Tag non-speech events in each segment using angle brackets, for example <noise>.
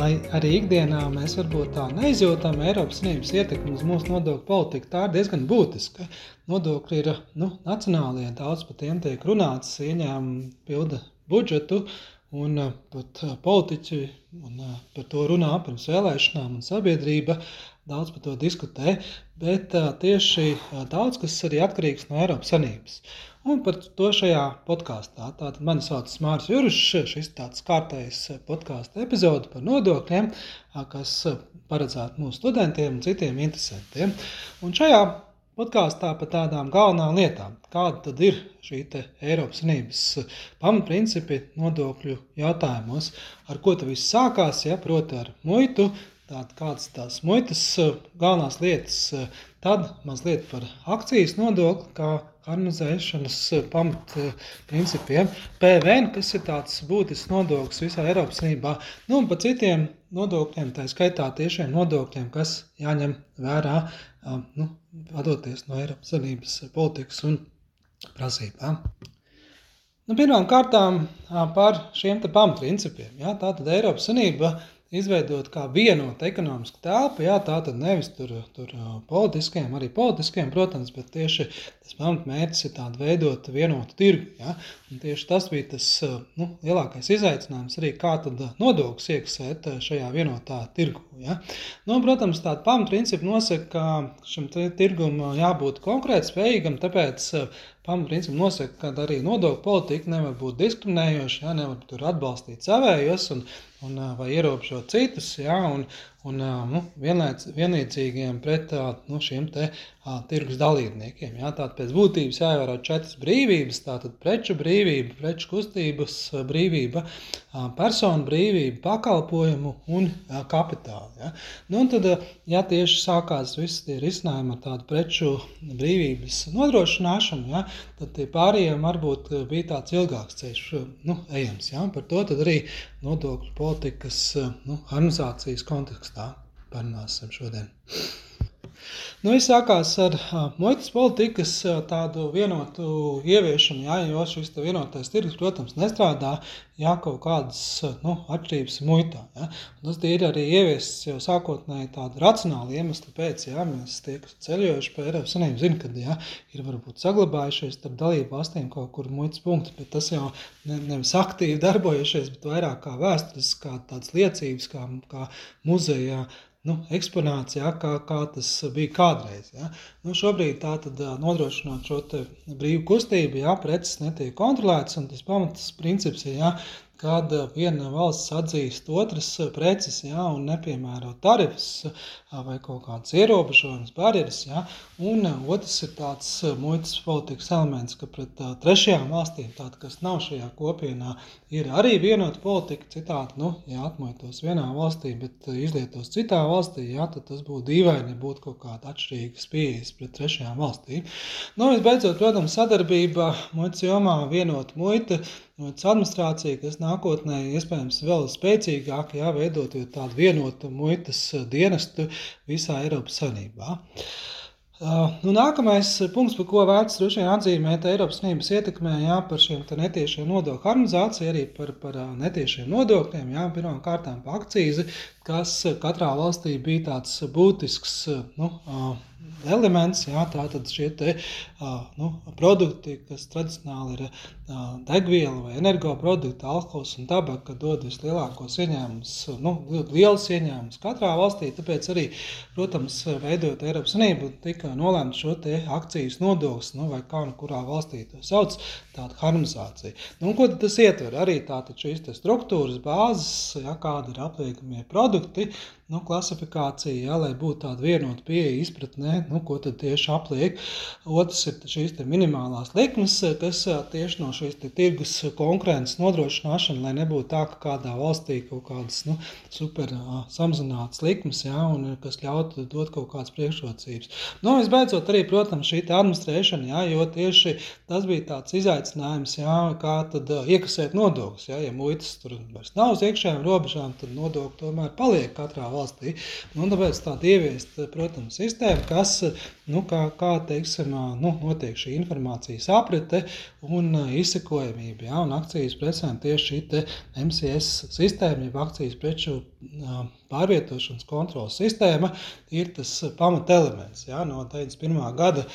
Lai arī ikdienā mēs varbūt tā neizjūtam Eiropas Savienības ietekmi uz mūsu nodokļu politiku, tā ir diezgan būtiska. Nodokļi ir nu, nacionālie, daudz par tiem tiek runāts, ieņēmumi pilda budžetu, un uh, pat uh, politiķi un, uh, par to runā pirms vēlēšanām, un sabiedrība daudz par to diskutē, bet tieši daudz kas arī atkarīgs no Eiropas Savienības. Un par to šajā podkāstā. Tātad mani sauc Mārcis Jurčs. Šis tāds kārtējs podkāstu epizode par nodokļiem, kas paredzēta mūsu studentiem un citiem interesantiem. Un šajā podkāstā par tādām galvenām lietām, kāda tad ir šī Eiropas Savienības pamatprincipi nodokļu jautājumos, ar ko tas viss sākās, ja proti ar muitu, tātad kādas tās muitas galvenās lietas, tad mazliet par akcijas nodokli, kā harmonizēšanas eh, pamatprincipiem. PVN, kas ir tāds būtisks nodoklis visā Eiropas Savienībā, nu, un par citiem nodokļiem, tā skaitā tiešiem nodokļiem, kas jāņem vērā, nu, vadoties no Eiropas Savienības politikas un prasībām. Nu, Pirmām kārtām par šiem pamatprincipiem. Ja? Tātad Eiropas Savienība izveidot kā vienotu ekonomisku telpu. Jā, tā tad nevis tur, tur politiskiem, arī politiskiem, protams, bet tieši tas pamatmērķis ir tāds veidot vienotu tirgu. Jā. Un tieši tas bija tas nu, lielākais izaicinājums arī, kā tad nodokļus iekasēt šajā vienotā tirgu. Ja? Nu, protams, tāda pamatprincipa nosaka, ka šim tirgum jābūt konkurētspējīgam, tāpēc pamatprincipi nosaka, ka arī nodokļu politika nevar būt diskriminējoša, ja nevar tur atbalstīt savējos un, un, vai ierobežot citus, ja, un, un nu, vienlēc, vienlīdzīgiem pret nu, šiem te, a, tirgus dalībniekiem. Ja. Tātad pēc būtības jāievēro četras brīvības, tātad preču brīvība, preču kustības brīvība, a, personu brīvība, pakalpojumu un a, kapitāla. Ja. Nu, un tad, ja tieši sākās visi tie risinājumi ar tādu preču brīvības nodrošināšanu, ja, tad tie pārējiem varbūt bija tāds ilgāks ceļš nu, ejams. Ja. Par to arī nodokļu politikas nu, harmonizācijas kontekstā kontekstā parunāsim šodien. Nu, Viss sākās ar muitas politikas tādu vienotu ieviešanu, jā, jo šis vienotais tirgus, protams, nestrādā, ja kaut kādas nu, atšķirības ir muitā. Ja. Un tas ir arī ieviests jau sākotnēji tādu racionālu iemeslu pēc, ja mēs tie, kas ceļojuši pa Eiropas Savienību, zina, ka ja, ir varbūt saglabājušies starp dalību valstīm kaut kur muitas punkti, bet tas jau ne, nevis aktīvi darbojušies, bet vairāk kā vēstures, kā tādas liecības, kā, kā muzejā nu, eksponāts, ja, kā, kā tas bija kādreiz. Ja. Nu, šobrīd tā tad nodrošinot šo brīvu kustību, ja preces netiek kontrolētas, un tas pamatas princips ir, ja, kad viena valsts atzīst otras preces ja, un nepiemēro tarifus vai kaut kādas ierobežojumus, barjeras. Ja, un otrs ir tāds muitas politikas elements, ka pret trešajām valstīm, tād, kas nav šajā kopienā, ir arī vienota politika. Citādi, nu, ja atmuitos vienā valstī, bet izlietos citā valstī, ja, tad tas būtu dīvaini, būtu kaut kāda atšķirīga pieejas pret trešajām valstīm. Nu, visbeidzot, protams, sadarbība muitas jomā vienota muita administrācija, kas nākotnē iespējams vēl spēcīgāk jāveidot tādu vienotu muitas dienestu visā Eiropas Savienībā. Uh, nu, nākamais punkts, par ko vērts droši vien atzīmēt Eiropas Savienības ietekmē, jā, par šiem netiešiem nodokļu harmonizāciju, arī par, par netiešiem nodokļiem, jā, pirmām kārtām par akcīzi, kas katrā valstī bija tāds būtisks nu, elements, jā, tātad šie te, nu, produkti, kas tradicionāli ir degviela vai energoprodukti, alkohols un tabaka, dod vislielākos ieņēmumus, nu, liels ieņēmumus katrā valstī, tāpēc arī, protams, veidot Eiropas Savienību, tika nolēmts šo te akcijas nodoklis, nu, vai kā nu kurā valstī to sauc, tāda harmonizācija. Nu, un ko tad tas ietver? Arī tātad šīs te struktūras bāzes, ja kādi ir apliekamie produkti, nu, klasifikācija, jā, lai būtu tāda vienota pieeja izpratnē, nu, ko tad tieši apliek. Otrs ir šīs minimālās likmes, kas tieši no šīs tirgus konkurences nodrošināšana, lai nebūtu tā, ka kādā valstī kaut kādas nu, super samazinātas likmes, jā, un kas ļautu dot kaut kādas priekšrocības. Nu, visbeidzot, arī, protams, šī administrēšana, jā, jo tieši tas bija tāds izaicinājums, jā, kā tad iekasēt nodokļus. Ja muitas tur vairs nav uz iekšējām robežām, tad nodokļi tomēr paliek katrā valstī. Nu, tāpēc tāda ieviest, protams, sistēma, kas, nu, kā, kā teiksim, nu, notiek šī informācijas aprite un izsekojamība, ja, un akcijas precēm tieši šī MCS sistēma, jeb akcijas preču pārvietošanas kontrolas sistēma, ir tas pamatelements, ja, no 91. gada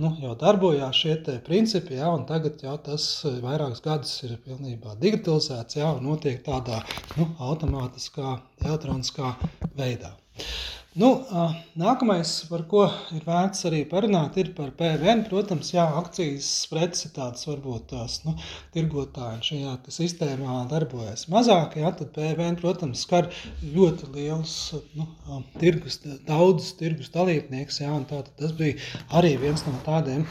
nu, jau darbojās šie principi, ja, un tagad jau tas vairākus gadus ir pilnībā digitalizēts, ja, un notiek tādā nu, automātiskā, elektroniskā veidā. Nu, nākamais, par ko ir vērts arī parunāt, ir par PVN. Protams, jā, akcijas preces ir tādas varbūt tās nu, tirgotāji šajā sistēmā darbojas mazāk. Jā, tad PVN, protams, skar ļoti liels nu, tirgus, daudzus tirgus dalībnieks. Jā, tas bija arī viens no tādiem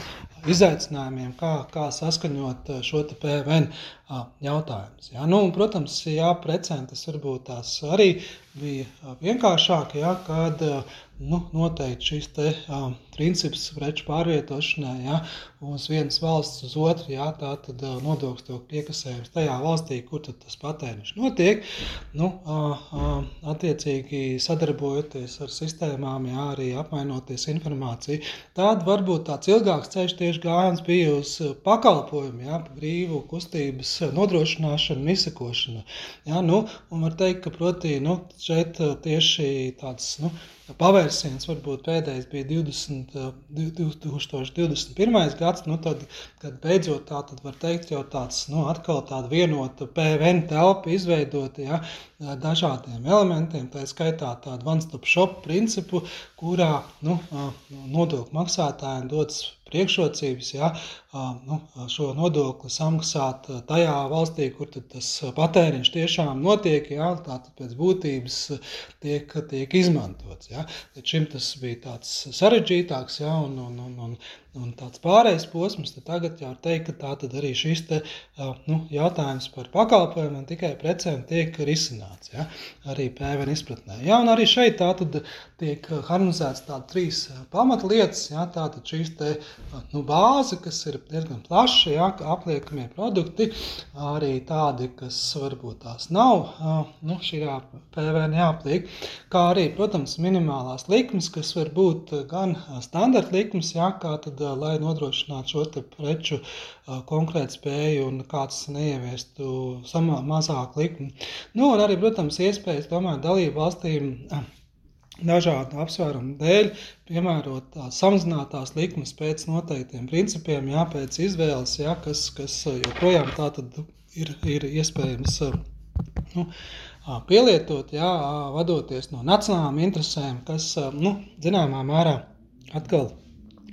izaicinājumiem, kā, kā saskaņot šo PVN jautājumus. Ja? Nu, protams, jā, precēm tas varbūt tās arī bija vienkāršāk, ja, kad nu, noteikti šis te, uh, princips preču pārvietošanai ja, uz vienas valsts uz otru, ja, tā tad uh, nodoklis tiek piekasējums tajā valstī, kur tas patēriņš notiek. Nu, uh, uh, attiecīgi sadarbojoties ar sistēmām, ja, arī apmainoties informāciju. Tāda varbūt tāds ilgāks ceļš tieši gājums bija uz pakalpojumu, ja, brīvu kustības nodrošināšanu un izsakošanu. Ja, nu, un var teikt, ka proti, nu, šeit tieši tāds, nu, pavērsiens varbūt pēdējais bija 20, 2021. Eh, gads, nu tad, kad beidzot tā tad var teikt jau tāds, nu atkal tāda vienota PVN telpa izveidota, ja, dažādiem elementiem, tā skaitā tādu one-stop shop principu, kurā, nu, nodokļu maksātājiem dodas priekšrocības, ja, nu, šo nodokli samaksāt tajā valstī, kur tas patēriņš tiešām notiek, ja, tātad pēc būtības tiek, tiek izmantots. Ja. Tad šim tas bija tāds sarežģītāks ja, un, un, un, un, un tāds pārējais posms, tad tagad jau teikt, ka tā tad arī šis te, nu, jautājums par pakalpojumiem un tikai precēm tiek risināts, ja, arī PVN izpratnē. Ja, un arī šeit tā tad tiek harmonizēts tādas trīs pamatlietas, ja, tātad šīs te, nu, bāze, kas ir diezgan plaša, ja, apliekamie produkti, arī tādi, kas varbūt tās nav, nu, šī PVN jāpliek, kā arī, protams, minimālās likmes, kas var būt gan standarta likmes, ja, kā tad, lai nodrošinātu šo preču konkrētu spēju un kāds neieviestu samā, mazāk likmi. Nu, un arī, protams, iespējas, domāju, dalību valstīm dažādu apsvērumu dēļ piemērot tās samazinātās likmes pēc noteiktiem principiem, jā, pēc izvēles, jā, kas, kas joprojām tā tad ir, ir iespējams nu, pielietot, jā, vadoties no nacionālām interesēm, kas, nu, zināmā mērā atkal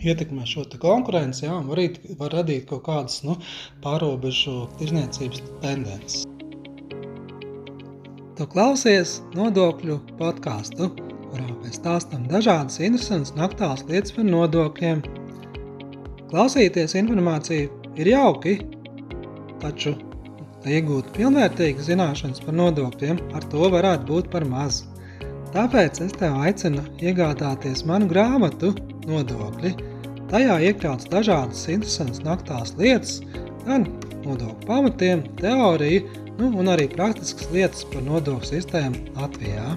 ietekmē šo konkurenci, jā, un var, var radīt kaut kādas, nu, pārobežu tirzniecības tendences. Tu klausies nodokļu podkāstu kurā mēs stāstām dažādas interesantas un aktuālas lietas par nodokļiem. Klausīties informāciju ir jauki, taču, lai iegūtu pilnvērtīgas zināšanas par nodokļiem, ar to varētu būt par maz. Tāpēc es tev aicinu iegādāties manu grāmatu Nodokļi. Tajā iekļauts dažādas interesantas un aktuālas lietas, gan nodokļu pamatiem, teoriju, nu, un arī praktiskas lietas par nodokļu sistēmu Latvijā.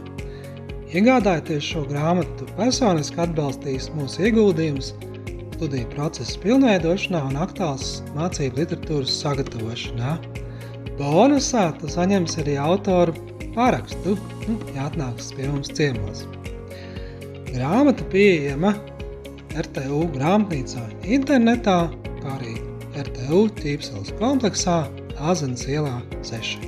Iegādājoties šo grāmatu, personiski atbalstīs mūsu ieguldījumus studiju procesa pilnveidošanā un aktuāls mācību literatūras sagatavošanā. Bonusā tu saņemsi arī autoru parakstu, nu, ja atnāks pie mums ciemos. Grāmata pieejama RTU grāmatnīcā internetā, kā arī RTU ķīpseles kompleksā Āzenes ielā 6.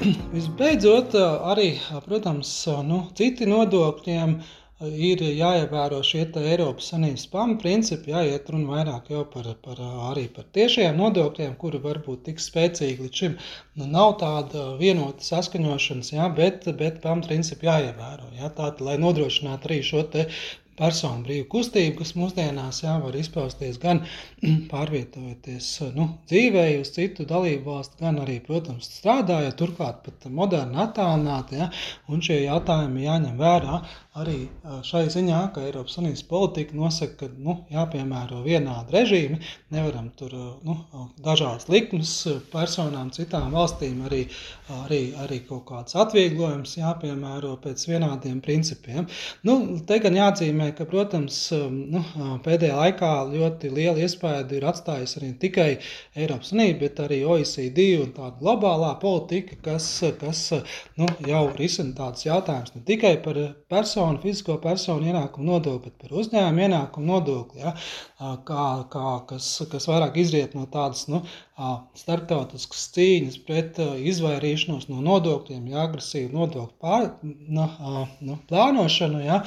<clears throat> Visbeidzot, arī, protams, nu, citi nodokļiem ir jāievēro šie Eiropas Savienības pamatprincipi, jāiet runa vairāk jau par, par, arī par tiešajiem nodokļiem, kuri varbūt tik spēcīgi līdz šim nu, nav tāda vienota saskaņošanas, jā, bet, bet pamatprincipi jāievēro. Jā, tātad, lai nodrošinātu arī šo personu brīvu kustību, kas mūsdienās jā, var izpausties gan <clears throat> pārvietojoties nu, dzīvē uz citu dalību valstu, gan arī, protams, strādājot, turklāt pat moderni attālināti. Ja, un šie jautājumi jāņem vērā arī šai ziņā, ka Eiropas Savienības politika nosaka, ka nu, jāpiemēro vienādi režīmi, nevaram tur nu, dažādas likmes personām, citām valstīm, arī, arī, arī kaut kāds atvieglojums jāpiemēro pēc vienādiem principiem. Nu, te gan jāatzīmē, ka, protams, nu, pēdējā laikā ļoti liela iespēja ir atstājusi arī tikai Eiropas Savienība, bet arī OECD un tāda globālā politika, kas, kas nu, jau risina tādus jautājumus ne tikai par personu, fizisko personu ienākumu nodokli, bet par uzņēmumu ienākumu nodokli, ja, kā, kā, kas, kas vairāk izriet no tādas nu, starptautiskas cīņas pret izvairīšanos no nodokļiem, ja agresīvu nodokļu pār, nu, nu, plānošanu, ja,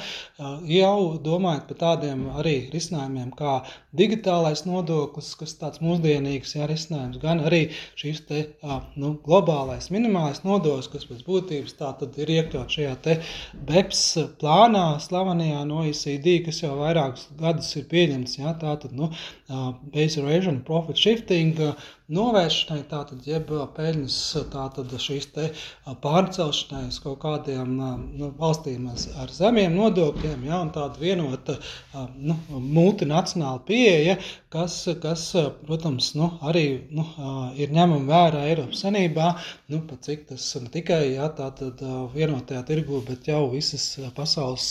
jau domājot par tādiem arī risinājumiem kā digitālais nodoklis, kas tāds mūsdienīgs ja, risinājums, gan arī šīs te nu, globālais minimālais nodoklis, kas pēc būtības tā tad ir iekļaut šajā te BEPS plānā slavenajā no OECD, kas jau vairākus gadus ir pieņemts, ja, tā tad, nu, base erosion, profit shifting, novēršanai, tātad jeb peļņas tātad šīs te pārcelšanai uz kaut kādiem nu, valstīm ar zemiem nodokļiem, ja, un tāda vienota nu, multinacionāla pieeja, kas, kas protams, nu, arī nu, ir ņemama vērā Eiropas Sanībā, nu, pat cik tas ne tikai ja, tātad vienotajā tirgu, bet jau visas pasaules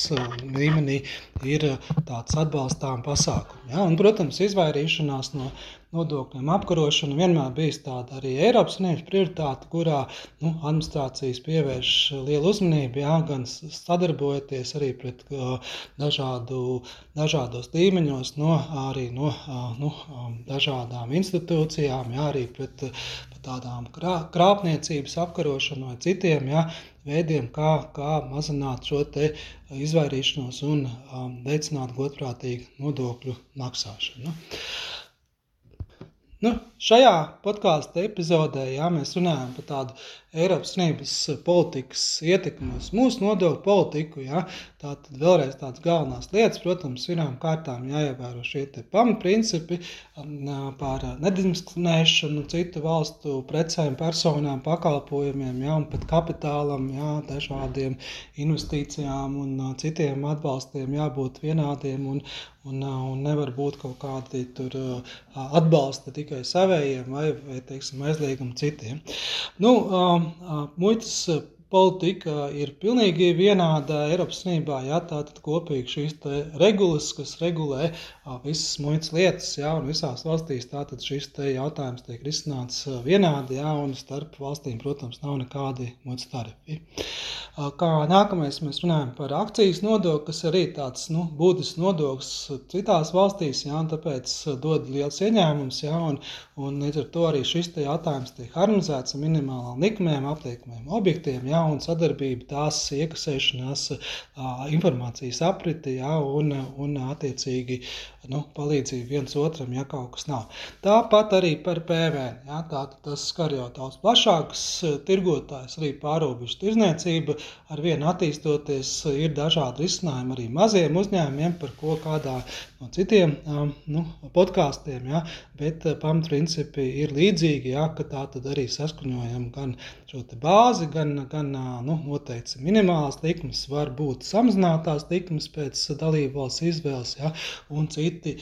līmenī ir tāds atbalstām pasākumi. Ja, un, protams, izvairīšanās no nodokļiem apkarošana vienmēr bijis tāda arī Eiropas Savienības prioritāte, kurā nu, administrācijas pievērš lielu uzmanību, jā, gan sadarbojoties arī pret dažādu, dažādos līmeņos, no, arī no nu, dažādām institūcijām, jā, arī pret, pret tādām krā, krāpniecības apkarošanu vai citiem jā, veidiem, kā, kā mazināt šo izvairīšanos un um, veicināt godprātīgu nodokļu maksāšanu. Nu. Šajā podkāstu epizodē jā, mēs runājam par tādu Eiropas Savienības politikas ietekmi uz mūsu nodokļu politiku. Ja? Tātad vēlreiz tādas galvenās lietas, protams, vienām kārtām jāievēro šie pamatprincipi par nediskriminēšanu, citu valstu precēm, personām, pakalpojumiem, ja? un pat kapitālam, ja? dažādiem investīcijām un citiem atbalstiem jābūt vienādiem. Un, Un, un nevar būt kaut kādi tur atbalsta tikai savējiem vai, vai teiksim, aizliegumi citiem. Nu, muitas politika ir pilnīgi vienāda Eiropas Savienībā. Ja, Tātad kopīgi šīs regulas, kas regulē visas muitas lietas, ja, un visās valstīs tātad šis jautājums tiek risināts vienādi, ja, un starp valstīm, protams, nav nekādi muitas tarifi. Kā nākamais mēs runājam par akcijas nodokli, kas arī tāds nu, būtisks nodoklis citās valstīs, ja, un tāpēc dod liels ieņēmums, ja, un, un līdz ar to arī šis jautājums tiek harmonizēts ar minimālām likmēm, apliekamiem objektiem, ja, un sadarbība, tās iekasēšanās, informācijas apriti ja, un, un attiecīgi nu, palīdzību viens otram, ja kaut kas nav. Tāpat arī par PVN. Ja, tā, tas skar jau daudz plašāks tirgotājs, arī pārobežu tirzniecība. Ar vienu attīstoties, ir dažādi risinājumi arī maziem uzņēmumiem, par ko kādā no citiem nu, podkāstiem. Ja, bet pamatprincipi ir līdzīgi, ja, ka tā tad arī saskaņojam gan šo bāzi, gan, gan nu, noteikts minimālās likmes, var būt samazinātās likmes pēc dalību valsts izvēles, ja, un citi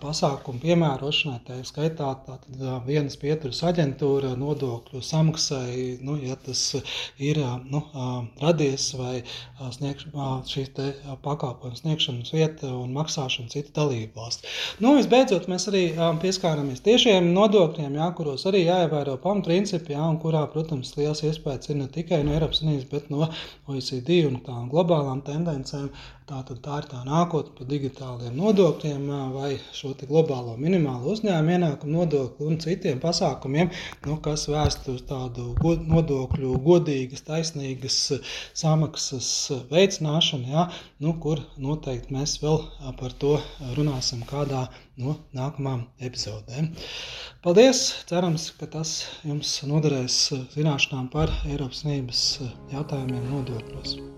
pasākumi piemērošanai, tā skaitā tātad vienas pieturas aģentūra nodokļu samaksai, nu, ja tas ir nu, radies vai sniegš, šīs te pakāpojumu sniegšanas vieta un maksāšana citu dalību valsts. Nu, visbeidzot, mēs arī pieskāramies tiešiem nodokļiem, jā, kuros arī jāievēro pamatprincipi, jā, un kurā, protams, liels iespējas ir ne tikai no Eiropas Savienības, bet no OECD un tām globālām tendencēm. Tātad tā ir tā nākotne par digitāliem nodokļiem vai šo globālo minimālo uzņēmumu ienākumu nodokli un citiem pasākumiem, nu, kas vērst uz tādu god, nodokļu godīgas, taisnīgas samaksas veicināšanu, ja, nu, kur noteikti mēs vēl par to runāsim kādā no nākamām epizodēm. Paldies! Cerams, ka tas jums noderēs zināšanām par Eiropas Savienības jautājumiem nodokļos.